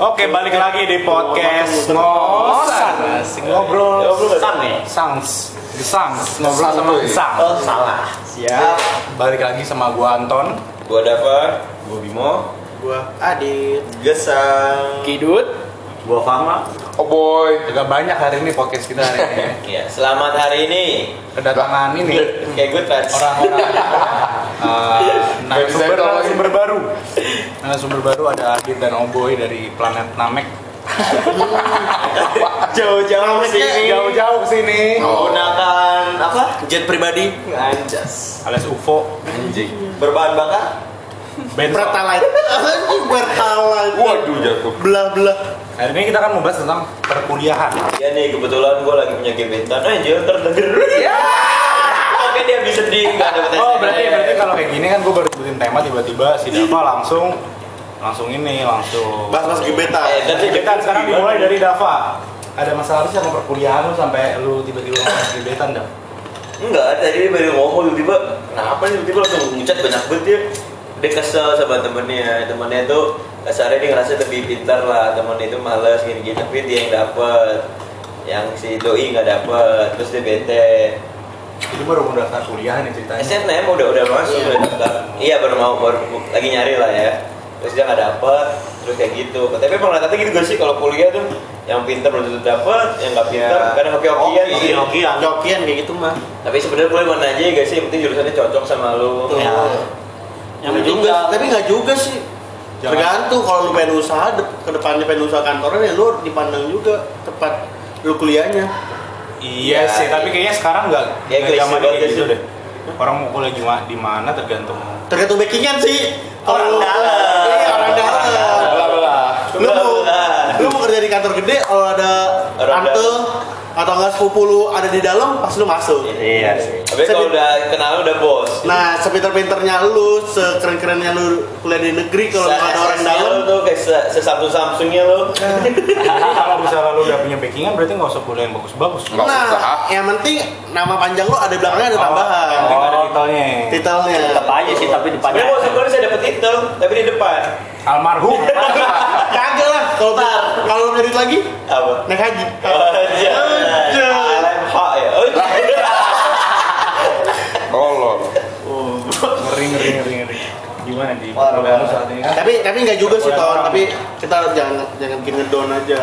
Oke, balik lagi di podcast ngosan. Ngobrol Sang nih. Sangs. The Sangs. Ngobrol sama The Sang. Oh salah. Siap. Balik lagi sama gua Anton. Gua Dava, gua Bimo, Gua Adit. Gesang. Kidut. Gua Fama. Oh boy. Agak banyak hari ini podcast kita hari ini. Ya, selamat hari ini. Kedatangan ini Kayak gue touch. orang-orang uh, narasumber Bisa, narasumber baru. Narasumber baru ada Adit dan Oboy dari planet Namek. Jauh-jauh sini. Jauh-jauh sini. Menggunakan apa? Jet pribadi. Anjas. Alias UFO. Anjing. Berbahan bakar? Benzo. Pertalite. Anjing pertalite. Waduh jatuh. Belah-belah. Hari ini kita akan membahas tentang perkuliahan. Ya nih kebetulan gua lagi punya gebetan. Anjir, terdenger. Ya. Oke dia bisa di nggak Oh berarti berarti kalau kayak gini kan gue baru sebutin tema tiba-tiba si Dava langsung langsung ini langsung. Bahas-bahas gebetan. Eh, dan Gebetan sekarang dimulai dari Dava. Ada masalah sih sama perkuliahan lu sampai lu tiba-tiba ngomong gebetan dah? Enggak, tadi baru ngomong tiba-tiba Kenapa nih tiba-tiba langsung ngucat banyak banget dia Dia kesel sama temennya Temennya tuh kasarnya dia ngerasa lebih pintar lah Temennya itu males gini-gini Tapi dia yang dapet Yang si Doi nggak dapet Terus dia bete Itu baru mau daftar kuliah nih ceritanya. SNM udah udah masuk Iya. udah daftar Iya baru mau baru lagi nyari lah ya Terus dia nggak dapet Terus kayak gitu Tapi emang rata-rata gitu gak sih kalau kuliah tuh Yang pintar belum tentu dapet Yang nggak pintar Iya. kadang Oke, gitu. okean. Jokian kayak gitu mah. Tapi sebenarnya kuliah mana aja ya guys sih, yang penting jurusannya cocok sama lu. Ya. Yang penting juga, nggak- tapi nggak juga sih. Jangan. Tergantung kalau lu pengen usaha de- ke depannya pengen usaha kantoran ya lu dipandang juga tempat lu kuliahnya. Iya Ya, sih, tapi kayaknya sekarang nggak Ya, zaman kayak gitu sih. deh. Orang mau kuliah gimana di mana tergantung. Tergantung backingan sih. Orang Kalau- dalam. Iya, orang dalam. Lu mau, lu mau kerja di kantor gede kalau ada Orang tante atau enggak sepupu lu ada di dalam pas lu masuk. Iya sih. Tapi kalau udah kenal udah bos. Nah, sepinter-pinternya lu, sekeren-kerennya lu kuliah di negeri kalau nggak ada orang dalam. tuh kayak se, se Samsung Samsungnya lu. Jadi kalau misalnya lu udah punya backingan berarti nggak usah kuliah yang bagus-bagus. Nah, usah. yang penting nama panjang lu ada belakangnya ada tambahan. Yang penting ada titelnya. Titelnya. tetap aja sih tapi depannya Sebenarnya kalau sebenarnya saya dapet titel, tapi di depan. Almarhum. Kagak lah kalau kalau nyari lagi Apa? naik haji. Aja. Aja. LMH ya. Oh, Tolol. ngeri ngeri ngeri ngeri. Gimana di parah. saat ini kan? Tapi tapi nggak juga sih orang. tapi kita jangan jangan bikin ngedown aja.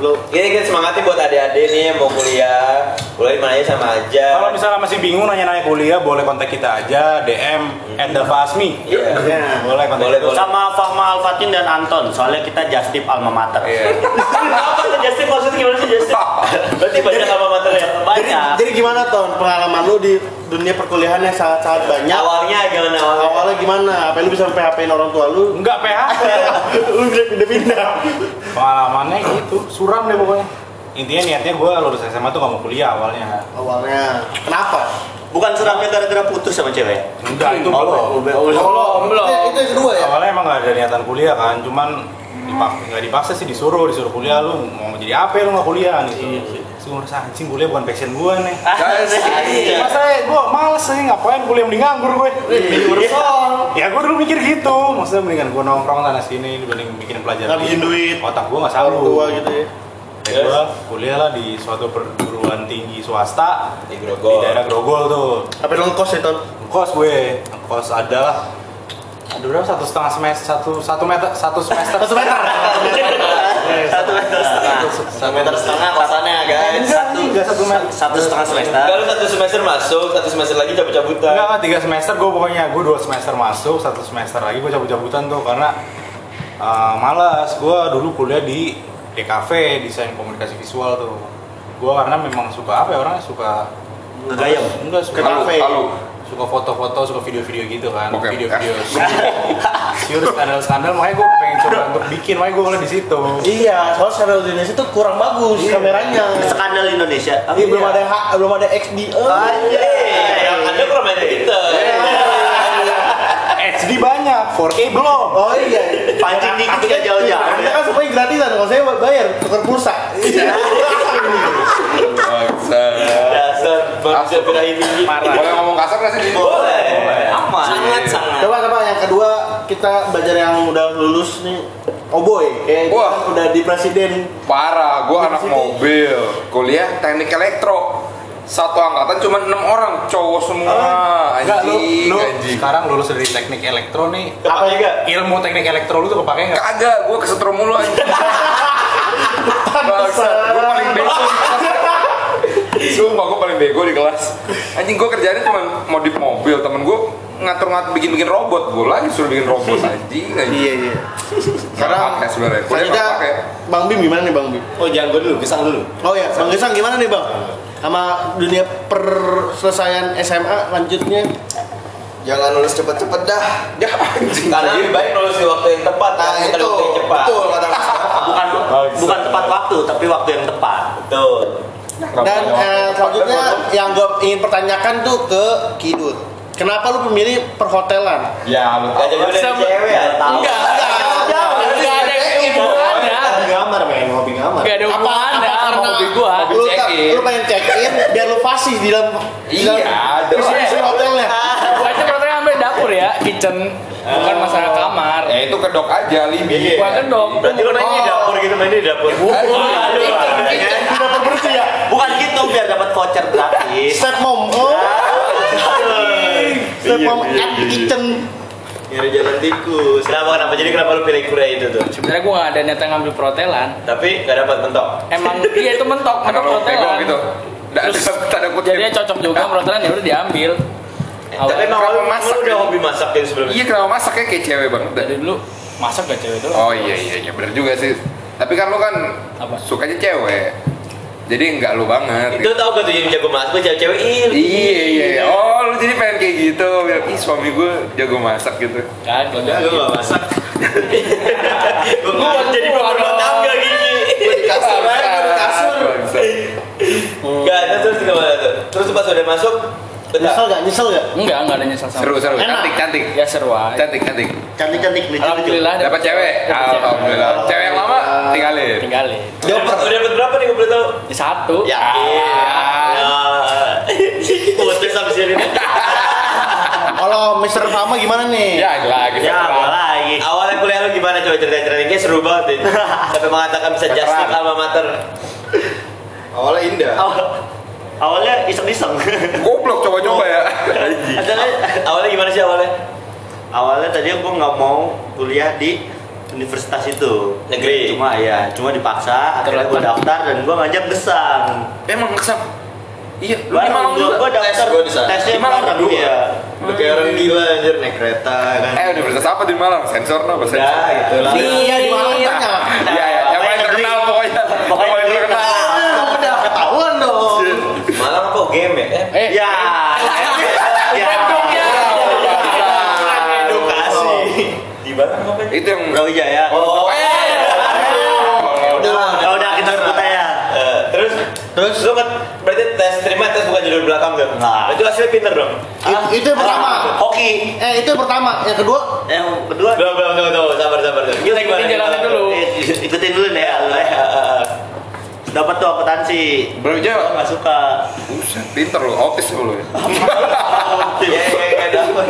Lu Ini kan semangatnya buat adik-adik nih yang mau kuliah. Kuliah di mana aja sama aja. Kalau misalnya masih bingung nanya-nanya kuliah, boleh kontak kita aja DM at Dava Asmi. Iya. ya. Boleh kontak Boleh, boleh. sama Fahma Alfatin dan Anton soalnya kita just tip alma mater Iya. Apa tuh Justin maksudnya gimana sih Justin? Berarti banyak alma mater ya? Jadi, banyak jadi gimana ton pengalaman lu di dunia perkuliahan yang sangat sangat banyak? Awalnya gimana awalnya? Awalnya gimana? Apa lu bisa PHP-in orang tua lu? Enggak PHP. lu bisa pindah-pindah. Pengalamannya gitu, suram deh pokoknya. Intinya niatnya gue lulus SMA tuh gak mau kuliah awalnya. Awalnya. Kenapa? bukan suramnya gara-gara putus sama cewek Enggak, itu Oh, belum. belum. Belum. Itu, itu yang kedua ya? Awalnya emang gak ada niatan kuliah kan, cuman dipak nggak dipaksa sih disuruh disuruh kuliah lu mau jadi apa lu nggak kuliah gitu. Ngerasa anjing kuliah bukan passion gue nih. Iya. Masa gue males sih ngapain kuliah mending nganggur gue. Ya gue dulu mikir gitu, maksudnya mendingan gue nongkrong sana sini dibanding bikin pelajaran. Ngabisin duit. Otak gue nggak selalu. tua gitu ya. Gue kuliah lah di suatu perguruan tinggi swasta Di di Grogol. daerah Grogol tuh. Tapi lu ngekos ya ton? Kos gue, kos ada lah. Ada berapa? Satu setengah semester, satu satu meter, satu semester. Satu meter. satu meter setengah Satu meter setengah kosannya guys. Enggak, enggak satu meter. satu setengah semester lu satu semester masuk, satu semester lagi cabut-cabutan. Enggak, enggak, tiga semester gue pokoknya gue dua semester masuk, satu semester lagi gue cabut-cabutan tuh karena uh, malas. Gue dulu kuliah di DKV desain komunikasi visual tuh. Gue karena memang suka apa ya orangnya suka ngegayam enggak suka kafe. Suka foto-foto, suka video-video gitu kan, video-video. Siur skandal-skandal, makanya gue pengen coba untuk bikin, makanya gue ngeliat di situ. Iya, soalnya skandal di Indonesia itu kurang bagus kameranya. skandal Indonesia Iya, belum ada H, belum ada XD. Oh, Eh, yang ada kurang main Twitter. HD banyak, 4K belum. Oh iya. pancing dikit gak jauh-jauh Anda kan supaya gratisan, kalau saya bayar tukar pulsa. Bangsa. Bangsa birahi tinggi. Boleh ngomong kasar nggak sih? Boleh. aman sangat sangat Coba coba yang kedua kita belajar yang udah lulus nih Oboy, kayak Wah. Udah di presiden Parah, gue anak mobil, kuliah teknik elektro. Satu angkatan cuma enam orang, cowok semua. Enggak lu, Anjing, lu anjing. sekarang lulus dari teknik elektro nih. apa ya gak? Ilmu teknik elektro lu tuh kepake nggak? Kagak, gue kesetrum mulu anjing. Bangsat, gue paling bego di kelas. Sumpah gue paling bego di kelas. Anjing gue kerjanya cuma modif mobil, temen gue ngatur-ngatur bikin-bikin robot, gue lagi suruh bikin robot anjing, anjing. Iya iya. Sekarang pakai sebenarnya. Bang Bim gimana nih Bang Bim? Oh jangan gue dulu, gesang dulu. Oh ya, Bang Gesang gimana nih Bang? Sama dunia perselesaian SMA lanjutnya? Jangan lulus cepet-cepet dah. Ya anjing. Karena lebih baik lulus di waktu yang tepat Nah kan, itu, waktu yang cepat. betul kata Mas. Bukan bukan tepat waktu, tapi waktu yang tepat. Betul. Dan eh, selanjutnya yang gue ingin pertanyakan tuh ke Kidut. Kenapa lu memilih perhotelan? Ya, lu jadi dari cewek ya? Tahu. Enggak, enggak ada hubungannya. Ngamar, pengen ngopi ngamar. Enggak ada Apa, hubungannya karena hobi gua. lu, check tak- in. lu pengen check in biar lu fasih di dalam di dalam Iya, isi, isi hotelnya. Gua aja pertama sampai dapur ya, kitchen. Bukan masalah kamar. Ya itu kedok aja, Libi. Gua kan dok. Berarti lu main di dapur gitu, main di dapur. Udah bersih ya. Bukan gitu biar dapat voucher gratis. Step mom. Oh. Step mom at kitchen. Nyari jalan tikus. Kenapa kenapa? Jadi kenapa lu pilih kuliah itu tuh? Sebenarnya gua ada niatan ngambil perhotelan. Tapi gak dapat mentok. Emang iya itu mentok, mentok perhotelan. gitu. Terus jadinya cocok juga perhotelan ya udah diambil. Tapi emang lu, masak lu udah ya? hobi masak gitu sebelumnya? Iya kenapa masaknya kayak cewek banget Dari dulu masak gak cewek doang. Oh iya iya iya bener juga sih. Tapi kan lu kan Apa? sukanya cewek. Jadi enggak lu banget. Itu tau gak tuh yang jago masak cewek-cewek ih. Iya iya iya. Oh lu jadi pengen kayak gitu. Bilang, Ih suami gue jago masak gitu. Enggak, gue gak masak. Gue mau jadi bapak rumah tangga gini. Gue kasur gue kasur. Gak, terus gimana tuh? Terus pas udah masuk, Nyesel bentar. gak? Nyesel gak? Enggak, enggak ada nyesel sama. Seru seru. Enak. Cantik cantik. Ya seru aja. Cantik cantik. Cantik-cantik lucu Alhamdulillah Dapat cewek. Alhamdulillah. Cewek yang lama tinggalin. Tinggalin. Udah udah dapet berapa nih gue boleh tau? Di satu. Yakin. Ya. Putus habis ini. Kalau Mr. Fama gimana nih? Ya lagi. Ya, lagi? Awalnya kuliah lu gimana coba cerita-cerita Kayaknya seru banget ini. Sampai mengatakan bisa justin alma mater. Awalnya indah. Awal- Awalnya iseng-iseng. Goblok coba-coba ya. Awalnya- Awalnya gimana sih awalnya? Awalnya tadi gue nggak mau kuliah di universitas itu Negeri. cuma ya cuma dipaksa akhirnya gue daftar dan gue ngajak gesang Emang kesam. Iya. Lu di Malang gue juga. gue daftar Tes gua di sana. tesnya Di Malang berdua. iya Udah kayak orang gila anjir naik kereta kan. Eh universitas apa di Malang? Sensor no apa sensor? Udah gitu lah. Iya di Malang tanya. Iya ya. Yang paling terkenal pokoknya. Yang paling terkenal. Udah ketahuan dong. Malang apa game ya? Eh, Eh, ya ya edukasi Di apa? Itu yang Brawijaya Oh, Udah lah. ya udah kita sebut aja Eh, terus Terus? lu kan berarti tes terima tes bukan jalur belakang tuh. Nah. Itu hasilnya pinter dong. It- itu yang pertama. hoki Eh itu yang pertama. Yang kedua yang kedua Belum belum belum belum sabar sabar. Kita ikutin jalannya dulu. eh, ikutin dulu deh ya Eh, ya. eh, eh. dapat tuh akuntansi Brawijaya. Nggak suka pinter lu, autis lu ya. Iya iya iya dapet.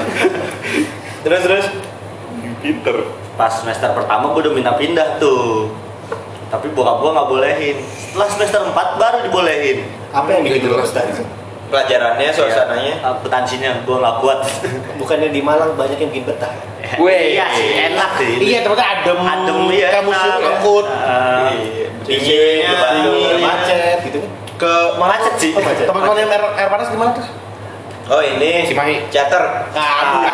Terus terus. Pinter. pas semester pertama gue udah minta pindah tuh tapi bokap gue nggak bolehin setelah semester 4 baru dibolehin Apa yang bikin jelas? tadi? Pelajarannya, suasananya. akuntansinya gue nggak kuat Bukannya di Malang banyak yang bikin betah. Weh. iya sih enak sih Iya tempatnya adem. adem iya museum enak. angkut. Eh, Dingin, Iya, dingin. macet gitu kan. Ke macet sih Oh, macet. Teman-teman yang air, air panas gimana tuh? Oh ini Cimahi. Chatter. Aduh,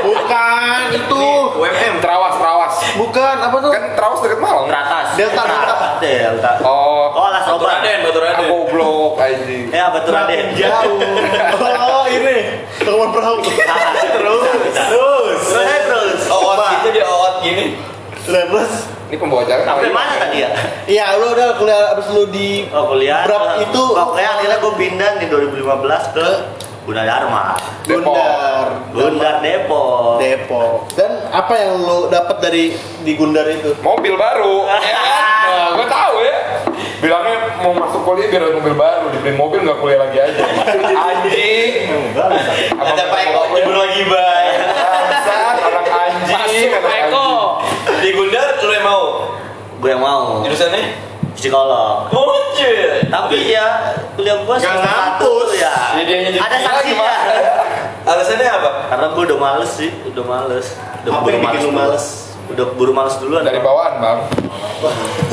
bukan itu. UMM, Terawas, Terawas. Bukan apa tuh? Kan Terawas deket Malang. teratas Delta, Delta. delta Oh. oh las obat Batu Ah, goblok anjing. ya betul Raden Jauh. Oh ini. Teman perahu. terus terus terus terus Owot gitu dia owot gini. Terus. Ini pembawa acara sampai namanya. mana tadi ya Iya, lu udah kuliah abis lu di Oh kuliah Berapa itu? Oh, kuliah akhirnya gue pindah di 2015 ke Gunadarma. Gundar. Gundar Depok Depok. Dan apa yang lu dapat dari di Gundar itu? Mobil baru. ya kan? Nah, gue tahu ya. Bilangnya mau masuk kuliah biar ada mobil baru, dibeli mobil nggak kuliah lagi aja. Anjing. Ada Pak Eko lagi bay. Bangsat, anak anjing. Masuk anak Eko. anjing. Di Gundar lu yang gue yang mau Jurusannya? psikolog Muncul. tapi ya kuliah gue Nggak ngampus. ya Ya, jadi ada gila sanksinya Alasannya apa? karena gue udah males sih udah males udah Apa yang bikin lu males? udah buru males duluan dari bawaan bang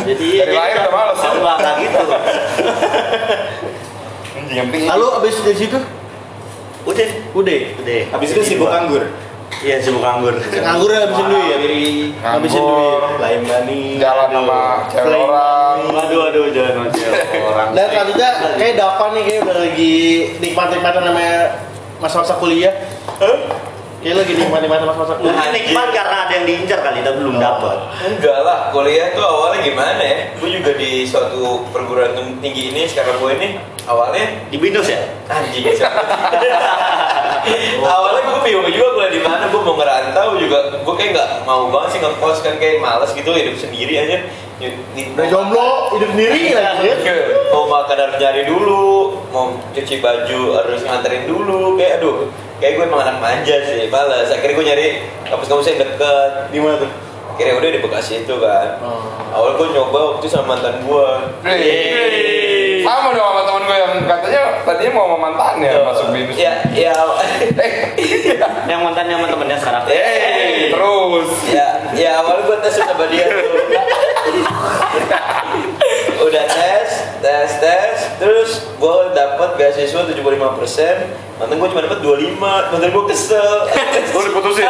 jadi Dari lahir udah males. enggak enggak gitu yang penting Lalu abis dari situ udah udah. udah Habis itu sibuk anggur. Iya sibuk nganggur Nganggur habisin duit ya. Habisin duit. Lain bani. jalan sama cewek orang aduh aduh jangan sama cewek orang Dan selanjutnya kayak Dava nih kayak udah lagi nikmat-nikmatan namanya masa-masa kuliah. Kayak lagi nikmat-nikmatan masa-masa kuliah. mungkin nikmat karena ada yang diincar kali tapi belum dapat Enggak lah, kuliah tuh awalnya gimana ya? Gue juga di suatu perguruan tinggi ini, sekarang gue ini awalnya di Windows ya anjing? awalnya gue bingung juga kuliah di mana, gue mau ngerantau juga, gue kayak nggak mau banget sih ngekos kan kayak males gitu hidup sendiri aja. Udah jomblo, hidup sendiri lagi ya. mau makan harus nyari dulu, mau cuci baju harus nganterin dulu, kayak aduh, kayak gue emang anak manja sih, males. Akhirnya gue nyari kampus-kampus yang deket. Di mana tuh? Akhirnya udah di Bekasi itu kan. Oh. Awal gue nyoba waktu sama mantan gue. Hei. sama dong sama temen gue yang katanya tadinya mau sama mantannya masuk binus Ya, ya, yang mantannya sama temennya sekarang eh, terus ya, ya awal gue tes sama dia tuh. Udah tes, tes, tes, terus gue dapet beasiswa 75 mantan gue cuma dapet 25, mantan gue kesel. Lu diputusin?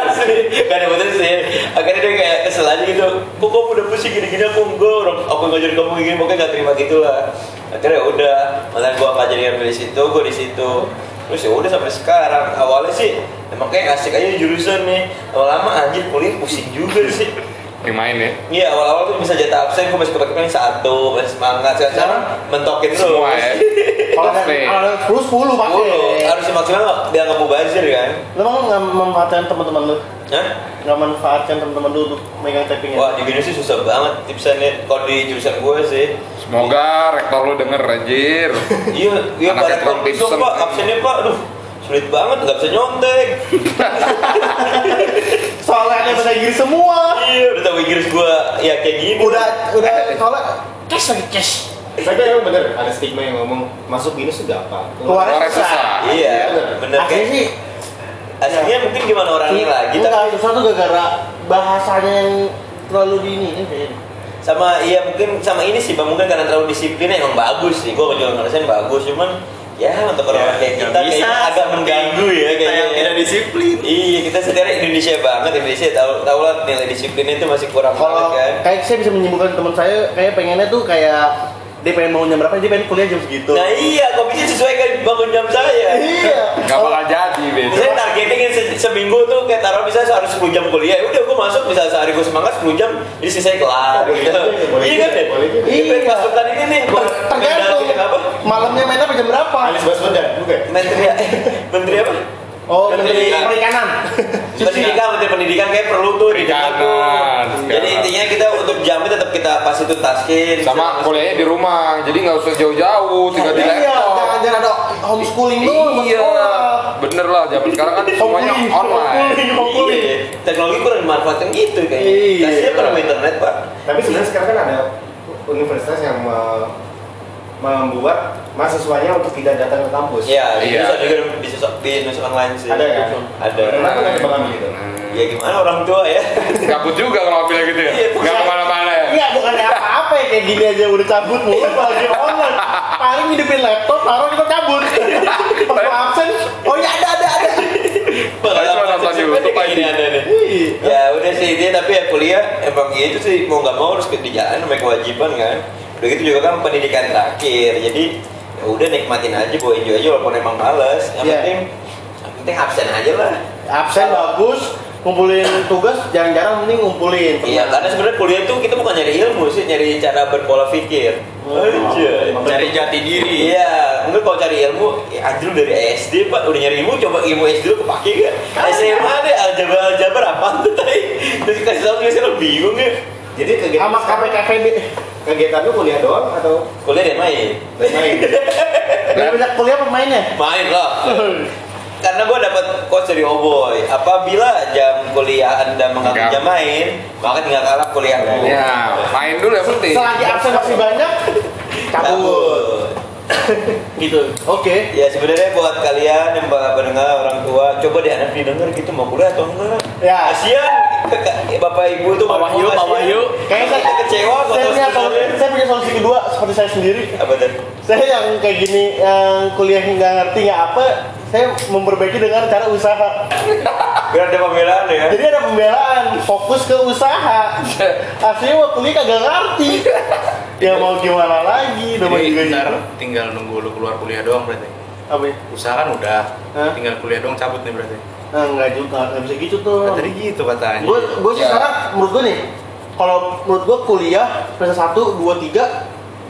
Gak diputusin. Akhirnya dia kayak kesel aja gitu. Kok kamu udah pusing gini-gini aku enggak, orang aku ngajarin kamu gini, pokoknya gak terima gitu lah. Akhirnya ya udah, mantan gue gak jadi ambil di situ, gue di situ. Terus ya udah sampai sekarang. Awalnya sih emang kayak asik aja di jurusan nih. Lama-lama anjir kuliah pusing juga sih. Yang main ya Iya awal-awal tuh bisa jatah absen, gue masih paling satu, masih semangat. Sekarang, sekarang mentokin terus. semua ya Kalau ada ada sepuluh sepuluh Sepuluh. pakai. harus maksimal nggak biar nggak mubazir kan? Lu emang nggak memanfaatkan teman-teman lu? Hah? Nggak manfaatkan teman-teman lu untuk megang tappingnya? Wah di sih susah banget tipsannya. Kalau di jurusan gue sih, semoga rektor lu denger anjir iya, iya kok bisa tipsen. pak, absennya pak, aduh sulit banget, nggak bisa nyontek. Soalnya ada bahasa Inggris semua. iya, udah tahu Inggris gue ya kayak gini. Udah udah soalnya cash lagi cash. Tapi emang bener ada stigma yang ngomong masuk binus itu gampang. Keluarnya Keluarnya susah. susah. Iya, bener Akhirnya kayak sih aslinya mungkin gimana orangnya lagi, tapi susah tuh gara-gara bahasanya yang terlalu dini ini kayaknya. sama iya mungkin sama ini sih bang mungkin karena terlalu disiplinnya emang bagus sih gue juga ngerasain bagus cuman ya untuk orang-orang kayak kita bisa kayaknya agak mengganggu ya kita kayaknya. yang tidak disiplin. Iya kita sebenarnya Indonesia banget Indonesia tahu tahu lah nilai disiplinnya itu masih kurang Kalau banget kan. kayak saya bisa menyimpulkan teman saya kayak pengennya tuh kayak dia pengen bangun jam berapa dia pengen kuliah jam segitu. nah iya kok bisa sesuaikan bangun jam saya iya. Gak bakal jadi Saya besok targeting se- seminggu tuh kayak taruh bisa harus 10 jam kuliah. Ya Udah gue masuk bisa sehari gue semangat 10 jam jadi selesai kelar gitu. Iya kan? ya? juga. Iya, pengen pasukan ini nih. Tergantung malamnya main apa jam berapa? Anies Baswedan juga. Menteri Menteri apa? Oh, menteri Menteri- perikanan. pendidikan menteri pendidikan kayak perlu tuh di Perikanan, jadi intinya kita untuk jamnya tetap kita pas itu taskin sama kuliahnya di rumah jadi nggak usah jauh-jauh tinggal di Iya, laptop. jangan jangan ada homeschooling doang buat iya sekolah. bener lah zaman sekarang kan semuanya online. iya. Teknologi kurang dimanfaatkan gitu kayaknya. Iya. kasihnya pada internet pak. Tapi sebenarnya sekarang kan ada universitas yang membuat mahasiswanya untuk tidak datang ke kampus. Iya, Iya. bisa juga di nusa online sih. Ada kan? Ada. Kenapa nggak dibangun gitu? Ya gimana orang tua ya? gabut juga kalau mobilnya gitu ya Iya, nggak ke mana-mana ya Iya, bukan apa-apa ya kayak gini aja udah cabut mulu apalagi online. Paling hidupin laptop, taruh kita cabut. Pas mau absen, oh iya ada ada ada. Cuma nonton YouTube aja. ada nih. Iya. Ya udah sih dia tapi ya kuliah emang gitu sih mau nggak mau harus jalan namanya kewajiban kan. Udah gitu juga kan pendidikan terakhir. Jadi ya udah nikmatin aja, bawa enjoy aja walaupun emang males. Yang Iya. penting yang penting absen aja lah. Absen bagus, ngumpulin tugas jarang-jarang mending ngumpulin. Iya, karena sebenarnya kuliah itu kita bukan nyari ilmu sih, nyari cara berpola pikir. Oh. Aja. cari jati diri Iya, mungkin kalau cari ilmu, ya anjir dari SD pak, udah nyari ilmu, coba ilmu SD lu kepake gak? SMA deh, aljabar aljabar apa tuh tadi? Terus kasih tau biasanya lu bingung ya. Jadi kegiatan Sama KPKPB. Kegiatan lu kuliah doang atau Kuliah deh main, main? Lebih banyak kuliah pemainnya. main lah. karena gue dapat quotes dari Oboy apabila jam kuliah anda mengganggu Enggak. jam main maka tinggal kalah kuliahmu Ya, main dulu yang penting. Selagi absen masih banyak, cabut. gitu. Oke. Ya sebenarnya buat kalian yang para pendengar orang tua, coba deh anak didengar gitu mau kuliah atau enggak. Ya. Kasihan ke- bapak ibu mau Wahyu, Pak kasihan. Wahyu. Kayaknya saya, kecewa saya punya, solusi, saya punya solusi kedua seperti saya sendiri. Apa tuh? Saya yang kayak gini, yang kuliah nggak ngerti nggak apa, saya memperbaiki dengan cara usaha. Biar ada pembelaan ya. Jadi ada pembelaan, fokus ke usaha. Aslinya waktu kuliah kagak ngerti. Ya mau gimana lagi, namanya juga ntar gitu. tinggal nunggu lu keluar kuliah doang berarti. Apa ya? Usaha kan udah, Hah? tinggal kuliah doang cabut nih berarti. Nah, enggak juga, nggak bisa gitu tuh. Kan tadi gitu katanya. Gue gue sih Ya. sekarang menurut gue nih, kalau menurut gue kuliah semester satu, dua, tiga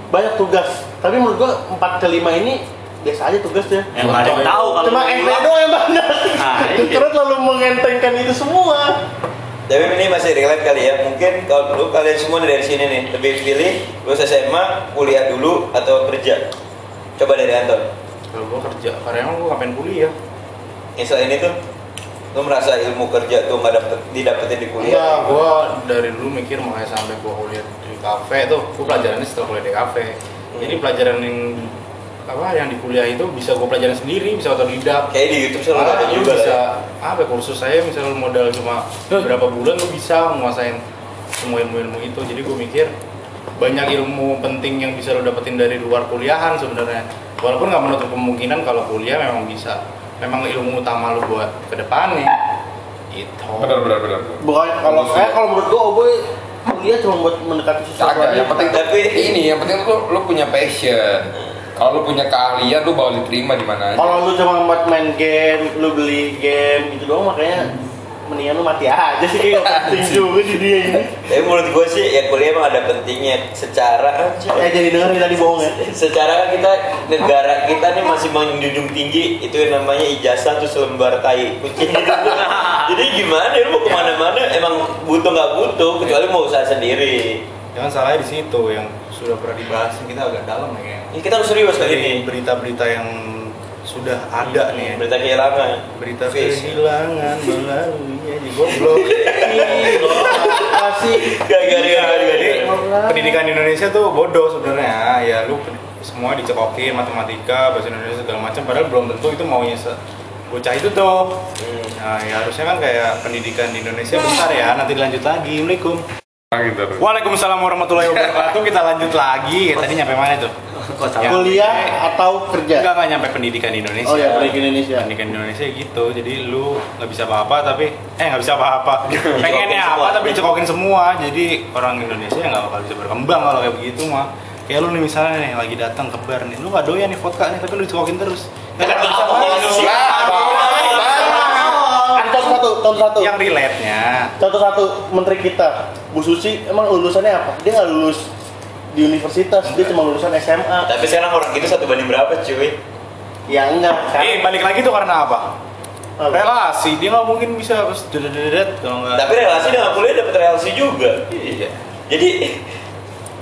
banyak tugas. Tapi menurut gue empat ke lima ini biasa aja tugasnya. Yang ada yang tahu kalau Cuma pulang. doang yang banyak. Nah. Karena terlalu mengentengkan itu semua. Tapi ini masih relate kali ya. Mungkin kalau dulu kalian semua dari sini nih lebih pilih lulus SMA, kuliah dulu atau kerja. Coba dari Anton. Kalau gua kerja, karena emang gua ngapain kuliah? Yang selain itu, lu merasa ilmu kerja tuh nggak dapet didapetin di Enggak, kuliah? gua dari dulu mikir makanya sampai gua kuliah di kafe tuh, gua pelajarannya setelah kuliah di kafe. Jadi pelajaran yang apa yang di kuliah itu bisa gua pelajaran sendiri, bisa otodidak. Kayak di YouTube selalu ada lu juga bisa lah. apa kursus saya misalnya modal cuma berapa bulan lu bisa menguasain semua ilmu-ilmu itu. Jadi gue mikir banyak ilmu penting yang bisa lo dapetin dari luar kuliahan sebenarnya. Walaupun nggak menutup kemungkinan kalau kuliah memang bisa memang ilmu utama lu buat ke depannya. Itu. Benar, benar, benar. Bukan kalau saya kalau menurut gue Oboy kuliah cuma buat mendekati sesuatu yang penting Tapi- ini, yang penting lu lu punya passion. Kalau lu punya keahlian, lu bakal diterima di mana aja. Kalau lu cuma buat main game, lu beli game gitu doang makanya mendingan lu mati aja sih kayak penting juga di dunia ini. Tapi menurut gue sih ya kuliah emang ada pentingnya secara Ya jadi denger nih tadi bohong ya. secara kan kita negara kita nih masih menjunjung tinggi itu yang namanya ijazah tuh selembar tai kucing. Jadi gimana lu mau ke mana-mana emang butuh nggak butuh kecuali mau usaha sendiri. Jangan salahnya di situ yang sudah pernah dibahas kita agak dalam ya. Ini kita harus serius kali ini. Berita-berita yang sudah ada nih ya. Berita kehilangan. berita Face. kehilangan melalui aja goblok Kasih Gak-gak jadi pendidikan di Indonesia tuh bodoh sebenarnya ya lu semua dicekokin matematika bahasa Indonesia segala macam padahal belum tentu itu maunya se bocah itu tuh Hmm. nah ya harusnya kan kayak pendidikan di Indonesia bentar ya nanti dilanjut lagi Assalamualaikum. Waalaikumsalam warahmatullahi wabarakatuh. Kita lanjut lagi. Ya, tadi nyampe mana tuh? Ya. kuliah atau kerja. enggak enggak nyampe pendidikan di Indonesia. Oh ya, pendidikan Indonesia. pendidikan di Indonesia gitu. Jadi lu nggak bisa apa-apa tapi eh nggak bisa apa-apa. Pengennya apa tapi dicekokin semua. Jadi orang Indonesia nggak bakal bisa berkembang kalau kayak begitu mah. Kayak lu nih misalnya nih lagi datang ke bar nih. Lu nggak doyan nih vodka nih tapi lu dicekokin terus. Bisa. Contoh satu, contoh satu. yang relate nya Contoh satu, menteri kita, Bu Susi, emang lulusannya apa? Dia nggak lulus di universitas, dia cuma lulusan SMA. Tapi sekarang orang gitu satu banding berapa cuy? Ya enggak, kan? eh balik lagi tuh karena apa Apa? relasi dia nggak mungkin bisa harus dedet kalau nggak Tapi relasi dengan kuliah dapat relasi juga. iya Jadi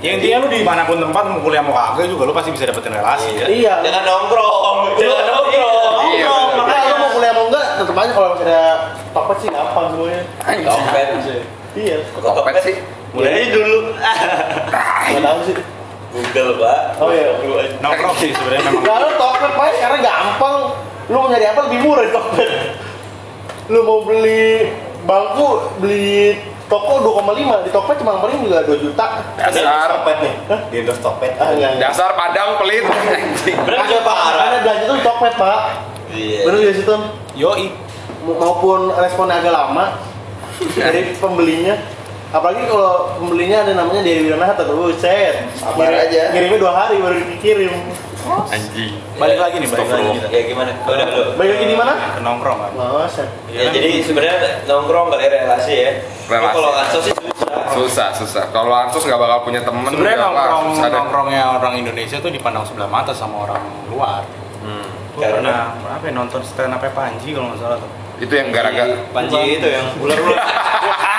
yang intinya lu di mana pun tempat mau kuliah mau kagak juga lu pasti bisa dapetin relasi ya Iya. dengan nongkrong, dengan nongkrong. Iya, Oh, bener. makanya lu mau kuliah mau enggak, tetep aja kalau ada topet sih gampang semuanya. Topet. Iya, Kok topet sih? Mulai dulu. nggak tahu sih. Google pak. Oh, iya. Dulu aja. nongkrong sih sebenarnya memang Enggak, lu topet pak, sekarang gampang. Lu mau nyari apa lebih murah di topet. Lu mau beli bangku, beli toko 2,5 di Tokped cuma paling juga 2 juta. Dasar. Topet nih. Di endorse Topet. Ah, enggak, enggak. Dasar Padang pelit. Anjing. Ada pak, ada belanja tuh di Tokped pak. Iya. Bener gak sih Ton? yoi Maupun responnya agak lama dari pembelinya. Apalagi kalau pembelinya ada namanya Dewi Wiranata tuh, buset. Sabar Ngirim- aja. Ngirimnya dua hari baru dikirim. Anjing. balik lagi nih balik lagi kita Ya gimana? Udah lu. Balik lagi di mana? ke nongkrong kan Masa. Ya, jadi sebenarnya nongkrong kali relasi ya. Tapi Relasi. Kalau ansos sih susah. Susah, susah. Kalau Ansus nggak bakal punya temen. sebenarnya nongkrong susah nongkrongnya orang Indonesia tuh dipandang sebelah mata sama orang luar Hmm. Gua Karena apa ya, nonton stand up Panji kalau nggak salah tuh Itu yang gara-gara. Panji itu yang ular-ular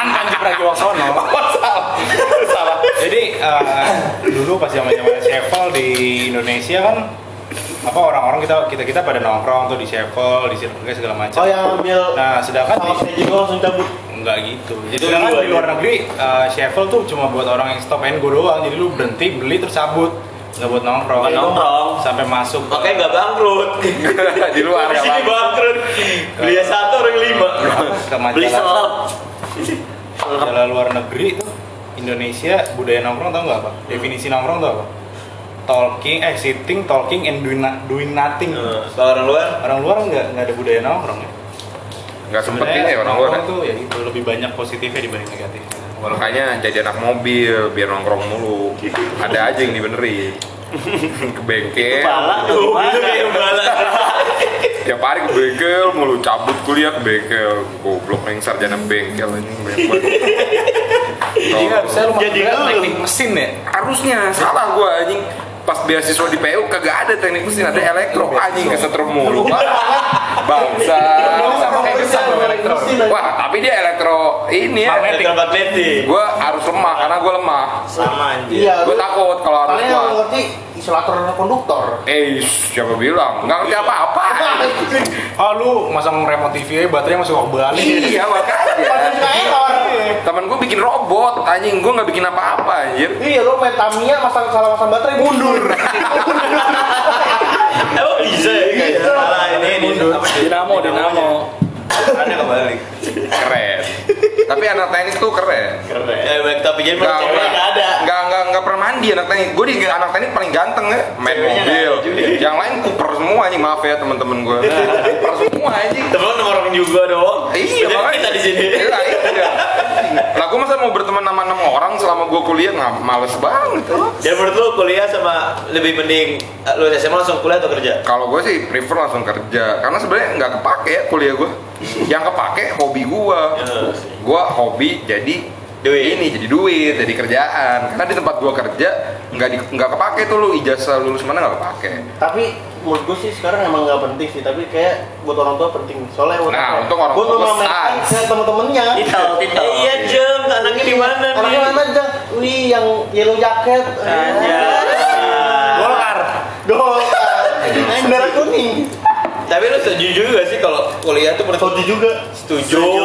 kan Panji Pragiwaksono salah jadi eh, dulu pas zaman zaman Sevel di Indonesia kan apa orang-orang kita kita kita pada nongkrong tuh di Sheffield di K segala macam Oh yang ambil nah sedangkan di, kayak langsung cabut. Enggak gitu. Jadi sedangkan di luar negeri uh, Sheffield tuh cuma buat orang yang stop and go doang. Jadi lu berhenti beli terus cabut. Nggak buat nongkrong. Bukan nongkrong. Sampai masuk. Makanya nggak bangkrut. di luar Di sini bangkrut. Beli satu orang lima. ke Beli selop. majalah luar negeri tuh Indonesia budaya nongkrong tau nggak apa? Definisi nongkrong tau apa? Talking, eh sitting, talking and doing, na- doing nothing. Eh, Kalau orang luar, Orang luar nggak nggak ada budaya nongkrong ya. Nggak sempet ya orang luar. ya. nongkrong tuh ya gitu lebih banyak positifnya dibanding negatifnya. Makanya jadi anak mobil biar nongkrong mulu. Ada aja yang dibenerin. ke bengkel. Kepala tuh bala. Tiap hari ke bengkel mulu cabut kuliah ke bengkel. Goblok yang sarjana bengkel ini banget. Jadi harusnya lu masuk Jadi lu. teknik mesin ya. harusnya salah gua anjing pas beasiswa di PU kagak ada teknik mesin ada elektro anjing kesetrum mulu bangsa sama kayak besar elektro. wah tapi dia elektro ini ya Magnetik. Gua harus lemah karena gua lemah Sama anjir. Iya. gua takut kalau harus ngerti isolator dan konduktor. eh siapa bilang nggak ngerti apa-apa Oh lu masang remote TV aja baterainya masih waktu balik. iya makanya error. temen gua bikin robot anjing gua nggak bikin apa-apa anjir Iya, lu main Tamiya masang salah masang baterai mundur. Emang bisa ya? Salah ini ini. Dinamo, dinamo. Ada kebalik. keren tapi anak teknik tuh keren Keren. Ya, baik tapi jadi Nggak, cewek nggak, nggak ada. nggak, nggak, nggak pernah mandi anak teknik. Gue di anak teknik paling ganteng ya, main mobil. Yang lain kuper semua anjing, maaf ya teman-teman gue. kuper semua anjing. Temen nomor orang juga dong. Iya, makanya. kita di sini. Iya, iya. Lah gue masa mau berteman sama enam orang selama gue kuliah nggak males banget. Dan menurut lu kuliah sama lebih mending eh, lu SMA langsung kuliah atau kerja? Kalau gue sih prefer langsung kerja, karena sebenarnya nggak kepake ya kuliah gue. Yang kepake hobi gue. Ya, Gue hobi jadi Duit. ini jadi duit jadi kerjaan karena di tempat gua kerja nggak di, nggak kepake tuh lu ijazah lulus mana nggak kepake Tapi menurut gue sih sekarang emang nggak penting sih, tapi kayak buat orang tua penting. Soalnya buat Nah, apa? untuk orang buat tua memamerkan ke temen-temennya. Titel, titel. Eh, iya Jem, anaknya di mana nih? Anaknya mana aja? Wih, yang yellow jacket. Anjay. Golkar. Golkar. Bendera kuning. Tapi lu setuju juga gak sih kalau kuliah tuh menurut Soju juga. setuju. Setuju.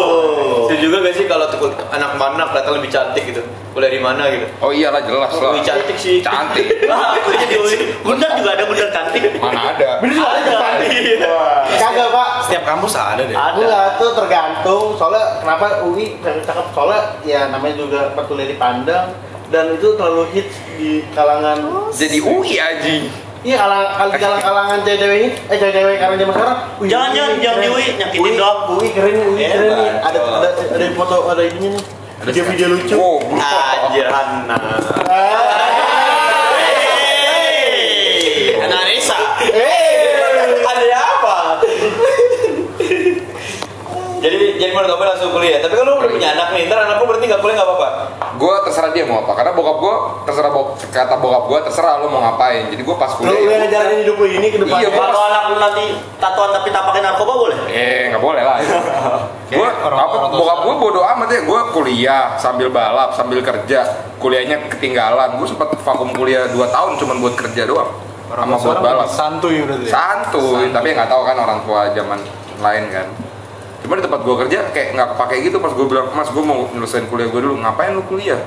Setuju juga gak sih kalau tuh anak mana kelihatan lebih cantik gitu? Kuliah di mana gitu? oh iyalah jelas lah Lebih cantik sih. cantik Wah, aku jadi bundar juga ada bundar cantik. mana ada Bener juga ada cantik. Kagak pak. Setiap kampus ada deh. Ada. Enggak, tuh tergantung. Soalnya kenapa UI cakep cakep? Soalnya ya namanya juga perkuliahan dipandang dan itu terlalu hits di kalangan jadi UI aji Iya kalang kal kalang kalangan cewek-cewek ini, eh cewek-cewek karena zaman sekarang. wih, Jangan, jangan, UI jangan keren. di UI, nyakitin UI, doang. UI keren UI keren nih. Ada ada ada foto ada ininya nih. Video-video lucu. wow Anjir, Hana. Anak Nesa. Ada apa? Jadi jadi menurut kamu langsung kuliah. Tapi kalau lu udah punya anak nih, ntar anak lu berarti nggak kuliah nggak apa-apa. gue terserah dia mau apa karena bokap gue terserah bok kata bokap gue terserah lu mau ngapain jadi gue pas Lu kuliah yang ngejalanin hidup lu ini ke depan. Iya, Kalau anak lu nanti tatoan tapi tapakin narkoba boleh? eh nggak boleh lah gue orang- apa orang bokap gue sekarang. bodo amat ya gue kuliah sambil balap sambil kerja kuliahnya ketinggalan gue sempat vakum kuliah 2 tahun cuman buat kerja doang sama buat balap santuy berarti. ya? santuy tapi nggak tahu kan orang tua zaman lain kan cuma di tempat gue kerja kayak nggak kepake gitu pas gue bilang mas gue mau nyelesain kuliah gue dulu ngapain lu kuliah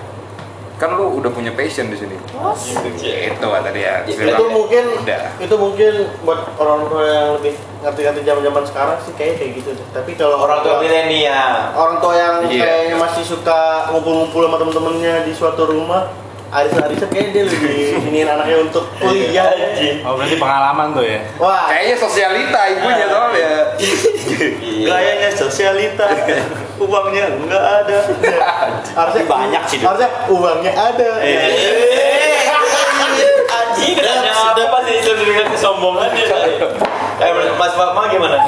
kan lu udah punya passion di sini itu kata dia Terus dia itu bilang, mungkin udah itu mungkin buat orang tua yang lebih ngerti-ngerti zaman-zaman sekarang sih kayak kayak gitu deh. Tapi kalau Orang tua milenial. orang tua yang Iya. kayaknya masih suka ngumpul-ngumpul sama temen-temennya di suatu rumah arisan-arisan kayaknya dia lebih iniin anaknya untuk kuliah ya. Oh berarti pengalaman tuh ya. Wah, kayaknya sosialita ibunya soalnya Gayanya sosialita, uangnya enggak ada. harusnya banyak sih. Harusnya uangnya ada. Anjing, ada apa sih itu dengan kesombongannya? Eh, Mas Fatma gimana?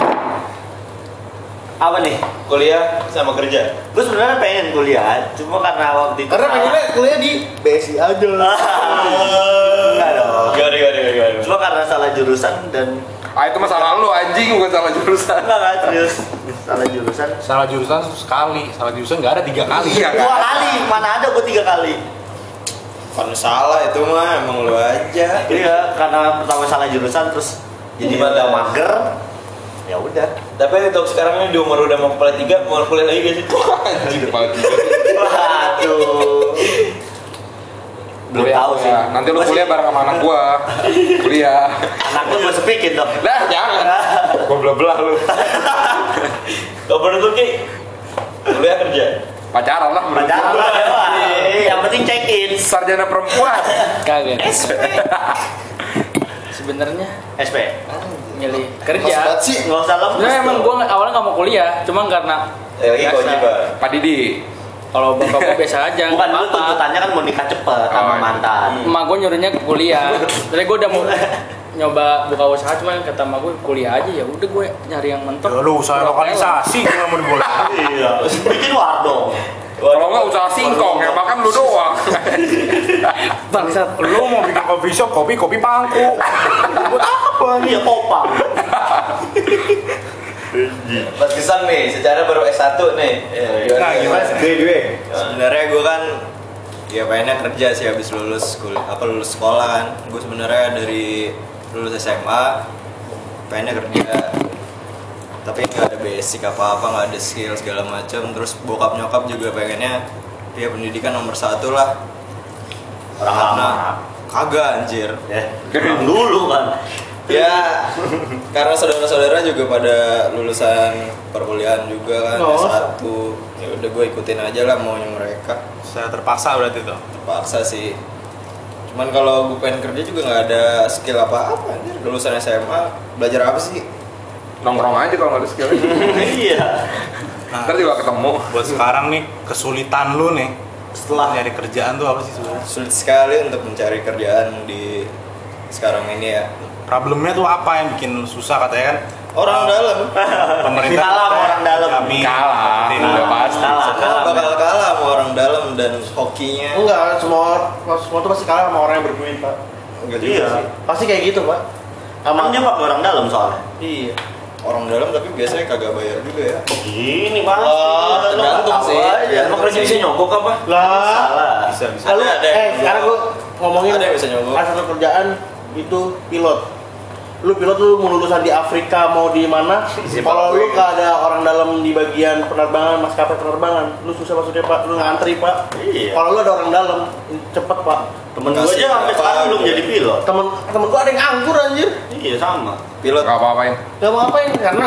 Apa nih? Kuliah sama kerja? Gue sebenarnya pengen kuliah, cuma karena waktu itu Karena pengennya kuliah di BSI aja. enggak dong. Gimana, gimana, gimana? Cuma karena salah jurusan dan ah itu masalah lu anjing bukan salah jurusan enggak enggak serius. Salah jurusan. Salah jurusan sekali, salah jurusan nggak ada tiga kali. Iya. Dua kali, mana ada gue tiga kali. Kan salah itu mah, emang lu aja. Iya, karena pertama salah jurusan terus jadi udah mager ya udah Tapi untuk sekarang ini di umur udah mau kepala tiga, mau kuliah lagi gak sih? Anjir kepala tiga. waduh belum Kuliah, tahu sih kuliah. Nanti lu kuliah bareng sama anak gua. Kuliah. anak lu gue sepikin dong Lah, jangan. Gua belah-belah lu. Kalau menurut lu Ki, kuliah kerja? Pacaran lah. pacaran gua. lah ya, yang penting check in Sarjana perempuan. Kagak. Sebenarnya SP milih kerja. sih. nggak usah lemes Sebenarnya emang dong. gue awalnya nggak mau kuliah, cuma karena Eh, lagi. Pak Didi. Kalau bapak gue biasa aja. bukan lu tuntutannya kan mau nikah cepet sama Oh, iya. mantan Emak gue nyuruhnya ke kuliah. Jadi gue udah mau nyoba buka usaha cuma kata emak gue kuliah aja ya udah gue nyari yang mentok. Ya lu usaha lokalisasi gimana mau dibolehin? iya bikin warung Kalau nggak usaha singkong ya makan lu doang. Bangsat. Lu mau bikin coffee shop, kopi kopi pangku. Buat apa nih? iya kopang Mas Kesan nih, secara baru S1 nih. Ya, Nah, gimana? Gue gue. sebenarnya gue kan ya pengennya kerja sih habis lulus kuliah apa lulus sekolah kan gue sebenarnya dari lulus SMA pengennya kerja tapi nggak ada basic apa apa nggak ada skill segala macam. Terus bokap nyokap juga pengennya ya pendidikan nomor satu lah. Orang lama. kagak anjir. Ya orang dulu kan. Ya karena saudara-saudara juga pada lulusan perkuliahan juga kan Oh. S1 ya udah gue ikutin aja lah maunya mereka. Saya terpaksa berarti tuh. terpaksa sih. Cuman kalau gue pengen kerja juga nggak ada skill apa-apa anjir. Lulusan SMA belajar apa sih Nongkrong aja kalau nggak ada skill. iya Nah, Ntar juga ketemu. buat sekarang nih kesulitan lu nih setelah nyari kerjaan tuh apa sih sebenarnya? sulit sekali untuk mencari kerjaan di sekarang ini ya Problemnya tuh apa yang bikin susah katanya kan? orang Ah, dalam Pemerintah Kalah sama orang dalam. jamin. Kalah, udah pasti. kalah kalah bakal kalah sama orang dalam dan hokinya Enggak, semua semua tuh pasti kalah sama orang yang berduit, Pak. enggak juga Iya. sih Pasti kayak gitu, Pak. emang dia pakai orang dalam soalnya Iya. Orang dalam tapi biasanya kagak bayar juga ya ini mas Oh, tergantung sih. Ya, emang kerja bisa nyogok apa? Lah, salah Bisa bisa. lalu Ada, eh bisa. sekarang gua ngomongin Ada yang bisa nyogok. ada satu kerjaan itu pilot. Lu pilot lu mau lulusan di Afrika mau di mana? Kalau lu gak ada orang dalam di bagian penerbangan, maskapai penerbangan, lu susah masuknya, Pak. Lu ngantri, Pak. Iya. Kalau lu ada orang dalam, cepet, Pak. temen gue aja sampai sekarang belum jadi pilot Temen temen gua ada yang anggur anjir. iya sama pilot Gak apa-apain. Gak mau ngapain karena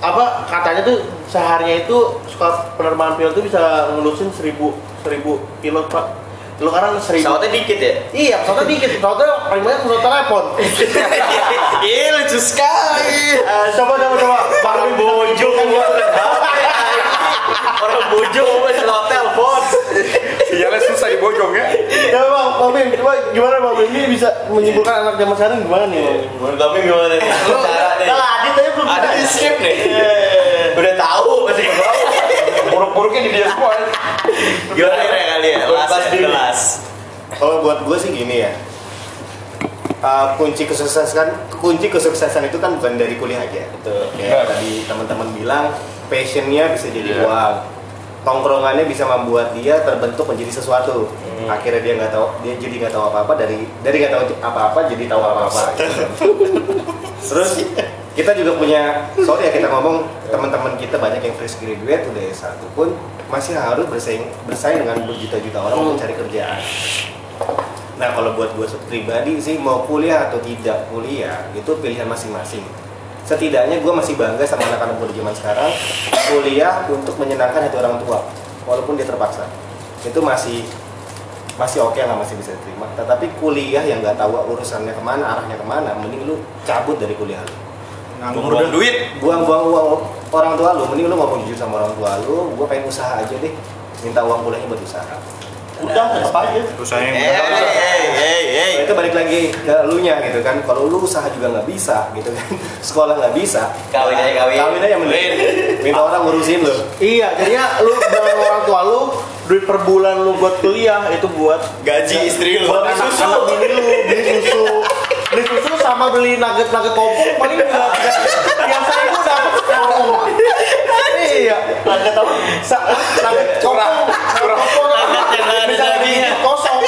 apa katanya tuh seharinya itu suka penerbangan pilot tuh bisa ngelusin seribu seribu pilot pak lu sekarang seribu Pesawatnya dikit ya? iya pesawatnya dikit pesawatnya paling banyak pesawat telepon Iya lucu sekali. coba coba coba orang bojo orang bojo selamat telepon Iya susah dibojong ya. coba bang bang Bim coba gimana bang Bim ini bisa menyimpulkan anak zaman sekarang gimana nih bang Bim? Menurut kami gimana nih? Cara nih? kalau Adit aja belum Ada di script nih. Udah tahu masih ke bawah. Buruk-buruknya di dia semua. Gimana nih kali ya? Las ya? Kelas. Kalau buat gue sih gini ya. Uh, kunci kesuksesan kunci kesuksesan itu kan bukan dari kuliah aja. Betul. Ya, tadi teman-teman bilang passionnya bisa jadi Iya. uang. Tongkrongannya bisa membuat dia terbentuk menjadi sesuatu. Akhirnya dia nggak tahu, dia jadi nggak tahu apa-apa dari dari nggak tahu apa-apa jadi tahu apa-apa. Terus kita juga punya, sorry ya kita ngomong teman-teman kita banyak yang fresh graduate udah S1 pun masih harus bersaing bersaing dengan berjuta-juta orang untuk mencari kerjaan. Nah kalau buat gue pribadi sih mau kuliah atau tidak kuliah itu pilihan masing-masing. Setidaknya gue masih bangga sama anak-anak muda zaman sekarang kuliah untuk menyenangkan hati orang tua walaupun dia terpaksa. Itu masih masih oke lah masih bisa diterima. Tetapi kuliah yang nggak tahu urusannya ke mana arahnya ke mana, mending lu cabut dari kuliah lu. Nganggur Buang duit. Buang-buang uang orang tua lu, mending lu ngomong jujur sama orang tua lu. Gue pengen usaha aja deh, minta uang kuliahnya buat usaha. udah apa saya Eh, hey, hey, hey, hey. Nah, itu balik lagi ke elunya gitu kan. Kalau lu usaha juga nggak bisa gitu kan. Sekolah nggak bisa. Kawin aja, kawin. kawin aja mending. Minta orang ngurusin lu. Iya jadinya lu bilang orang tua lu duit per bulan lu buat kuliah itu buat Gaji istri lu. buat anak anak bini lu beli susu beli susu sama beli nugget nugget kopong paling juga yang seribu dapat sekarung iya nugget apa Sa nugget kopong nugget kopong Nugget yang nggak ada bisa dagingnya. dagingnya kosong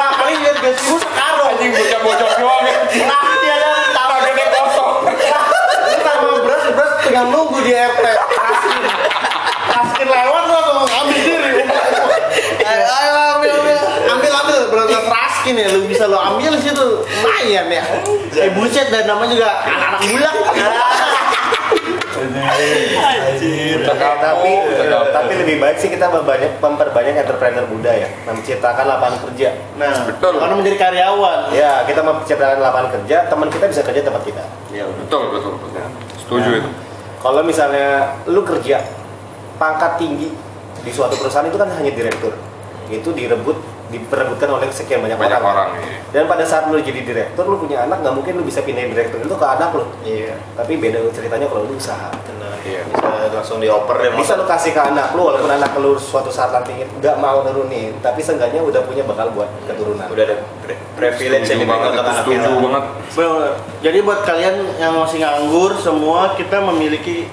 lah paling dia gaji gue sekarung Anjing bocah-bocah doang ya. nah dia ada yakin ya lu bisa lu ambil sih tuh lumayan ya. Eh buset dan namanya juga anak-anak bulak. Udah tapi tapi lebih baik sih kita memperbanyak memperbanyak entrepreneur muda ya menciptakan lapangan kerja Nah, Betul. karena menjadi karyawan. ya kita menciptakan lapangan kerja teman kita bisa kerja di tempat kita Iya, Betul, betul, betul. Setuju itu. kalau misalnya lu kerja pangkat tinggi di suatu perusahaan itu kan hanya direktur itu direbut diperebutkan oleh sekian banyak, Banyak orang, orang, iya. dan pada saat lu jadi direktur lu punya anak nggak mungkin lu bisa pindahin direktur itu ke anak lu Iya. tapi beda ceritanya kalau lu usaha Iya. Bisa langsung dioper deh bisa lu kasih ke anak lu walaupun anak lu suatu saat nanti nggak mau nurunin tapi seenggaknya udah punya bakal buat keturunan Udah ada privilege yang banget, untuk anak setuju kita. banget. Jadi buat kalian yang masih nganggur semua kita memiliki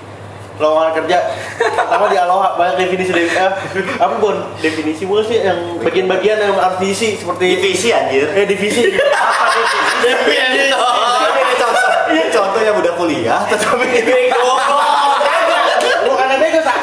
lowongan kerja. Pertama di Aloha banyak definisi definisi eh, apa bukan definisi bukan sih yang bagian-bagian yang harus diisi seperti Divisi anjir. eh divisi. Apa divisi. Contoh. Contoh yang udah kuliah tetapi bukan ada bego Sak.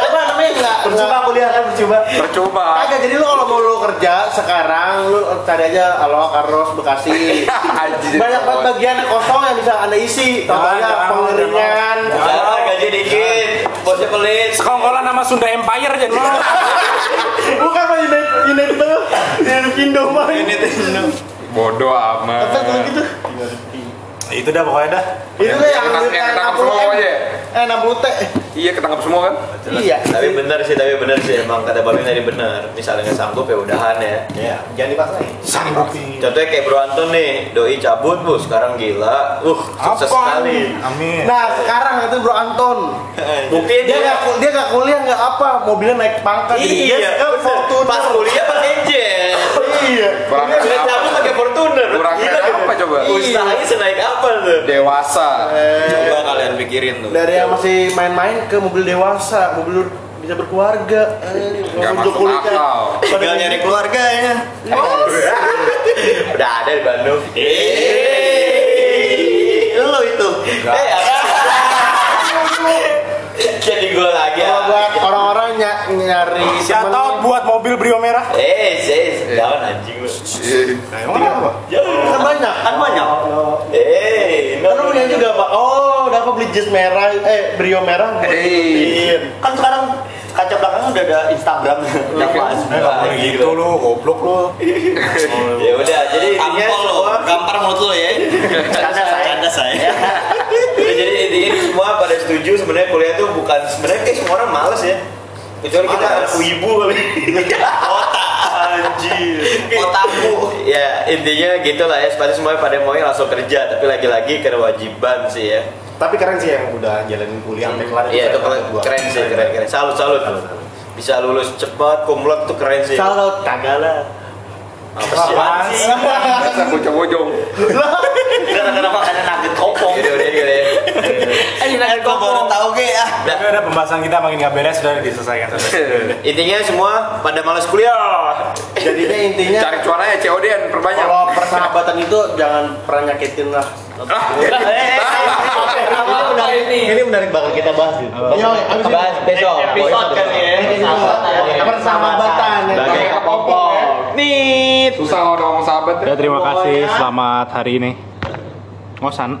apa namanya enggak percuma kuliah kan percuma. Percuma. Kagak, jadi lu kalau mau lu kerja sekarang lu cari aja Aloha Carlos Bekasi. Anjir. banyak banget bagian kosong yang bisa anda isi. Contohnya pengeringan Jangan gaji dikit, bosnya pelit. Sekongkolan nama Sunda Empire aja no. bukan mah United United tuh United Kingdom mah Ini tuh. Bodoh amat. Apa kalau gitu itu dah pokoknya dah. Itu deh yang Yang- yang ketangkap semua aja. eh 60 t. Iya ketangkap semua kan? iya. Tapi bener sih, tapi bener sih. Emang kata Babi tadi bener. Misalnya nggak sanggup ya udahan ya. ya jangan dipaksain sanggupi Contohnya kayak Bro Anton nih, doi cabut bu, sekarang gila, uh sukses sekali. amin. Nah sekarang itu Bro Anton. Buktiin dia nggak dia nggak kuliah nggak apa. Mobilnya naik pangkat. Jadi dia Iya. Fortuner Pas kuliah pakai jet. iya. Kurang Dia udah cabut pakai Fortuner. Kurang Gila keren gitu. apa coba? Usahanya senaik apa tuh? Dewasa. Coba kalian pikirin tuh. dari yang masih main-main ke mobil dewasa mobil bisa berkeluarga Eh, Nggak masuk kuliah. akal. Tinggal nyari keluarga ya. Udah ada di Bandung. Eh, lo itu. Eh, apa? Jadi gue lagi. kalau buat orang-orang ny- nyari temen- out buat mobil Brio merah. Eh, sis, jangan anjing lu. emang apa kan banyak. Kan banyak. Eh, kan punya juga pak. Oh udah apa beli jas merah eh brio merah. Eh. Kan sekarang kaca belakangnya udah ada Instagram. Udah pas. Eh, gitu lu goblok lu. Ya udah, jadi intinya Tampol lo, semua gampar mulut lo ya. Canda saya. Canda saya. Ya, jadi intinya ini semua pada setuju sebenarnya kuliah tuh bukan sebenarnya kayak semua orang males ya. Kecuali kita anak wibu kali. Otak anjir. Otakku. Ya intinya gitu lah ya. Pasti semuanya pada maunya langsung kerja, tapi lagi-lagi kewajiban sih ya. tapi keren sih yang udah jalanin kuliah sampai kelar Iya itu keren keren sih, keren keren. Salut salut. Bisa lulus cepat, kumlot tuh keren sih. Salut kagak lah Apa sih? Sih? Masa bocah-bocong. Kenapa karena nugget kopong? Yaudah udah udah. Eh, nugget Gua baru kopong. tahu ge ah. Tapi udah pembahasan kita makin gak beres sudah diselesaikan Intinya semua pada malas kuliah. jadinya intinya Cari cuananya COD-an perbanyak. kalau persahabatan itu jangan pernah nyakitin lah ini menarik banget kita bahas gitu. Iya, Bahas besok. Episode kali ya. persahabatan ya. Bagai kopong. Nit. Susah ngomong sahabat. Ya terima kasih selamat hari ini ngosan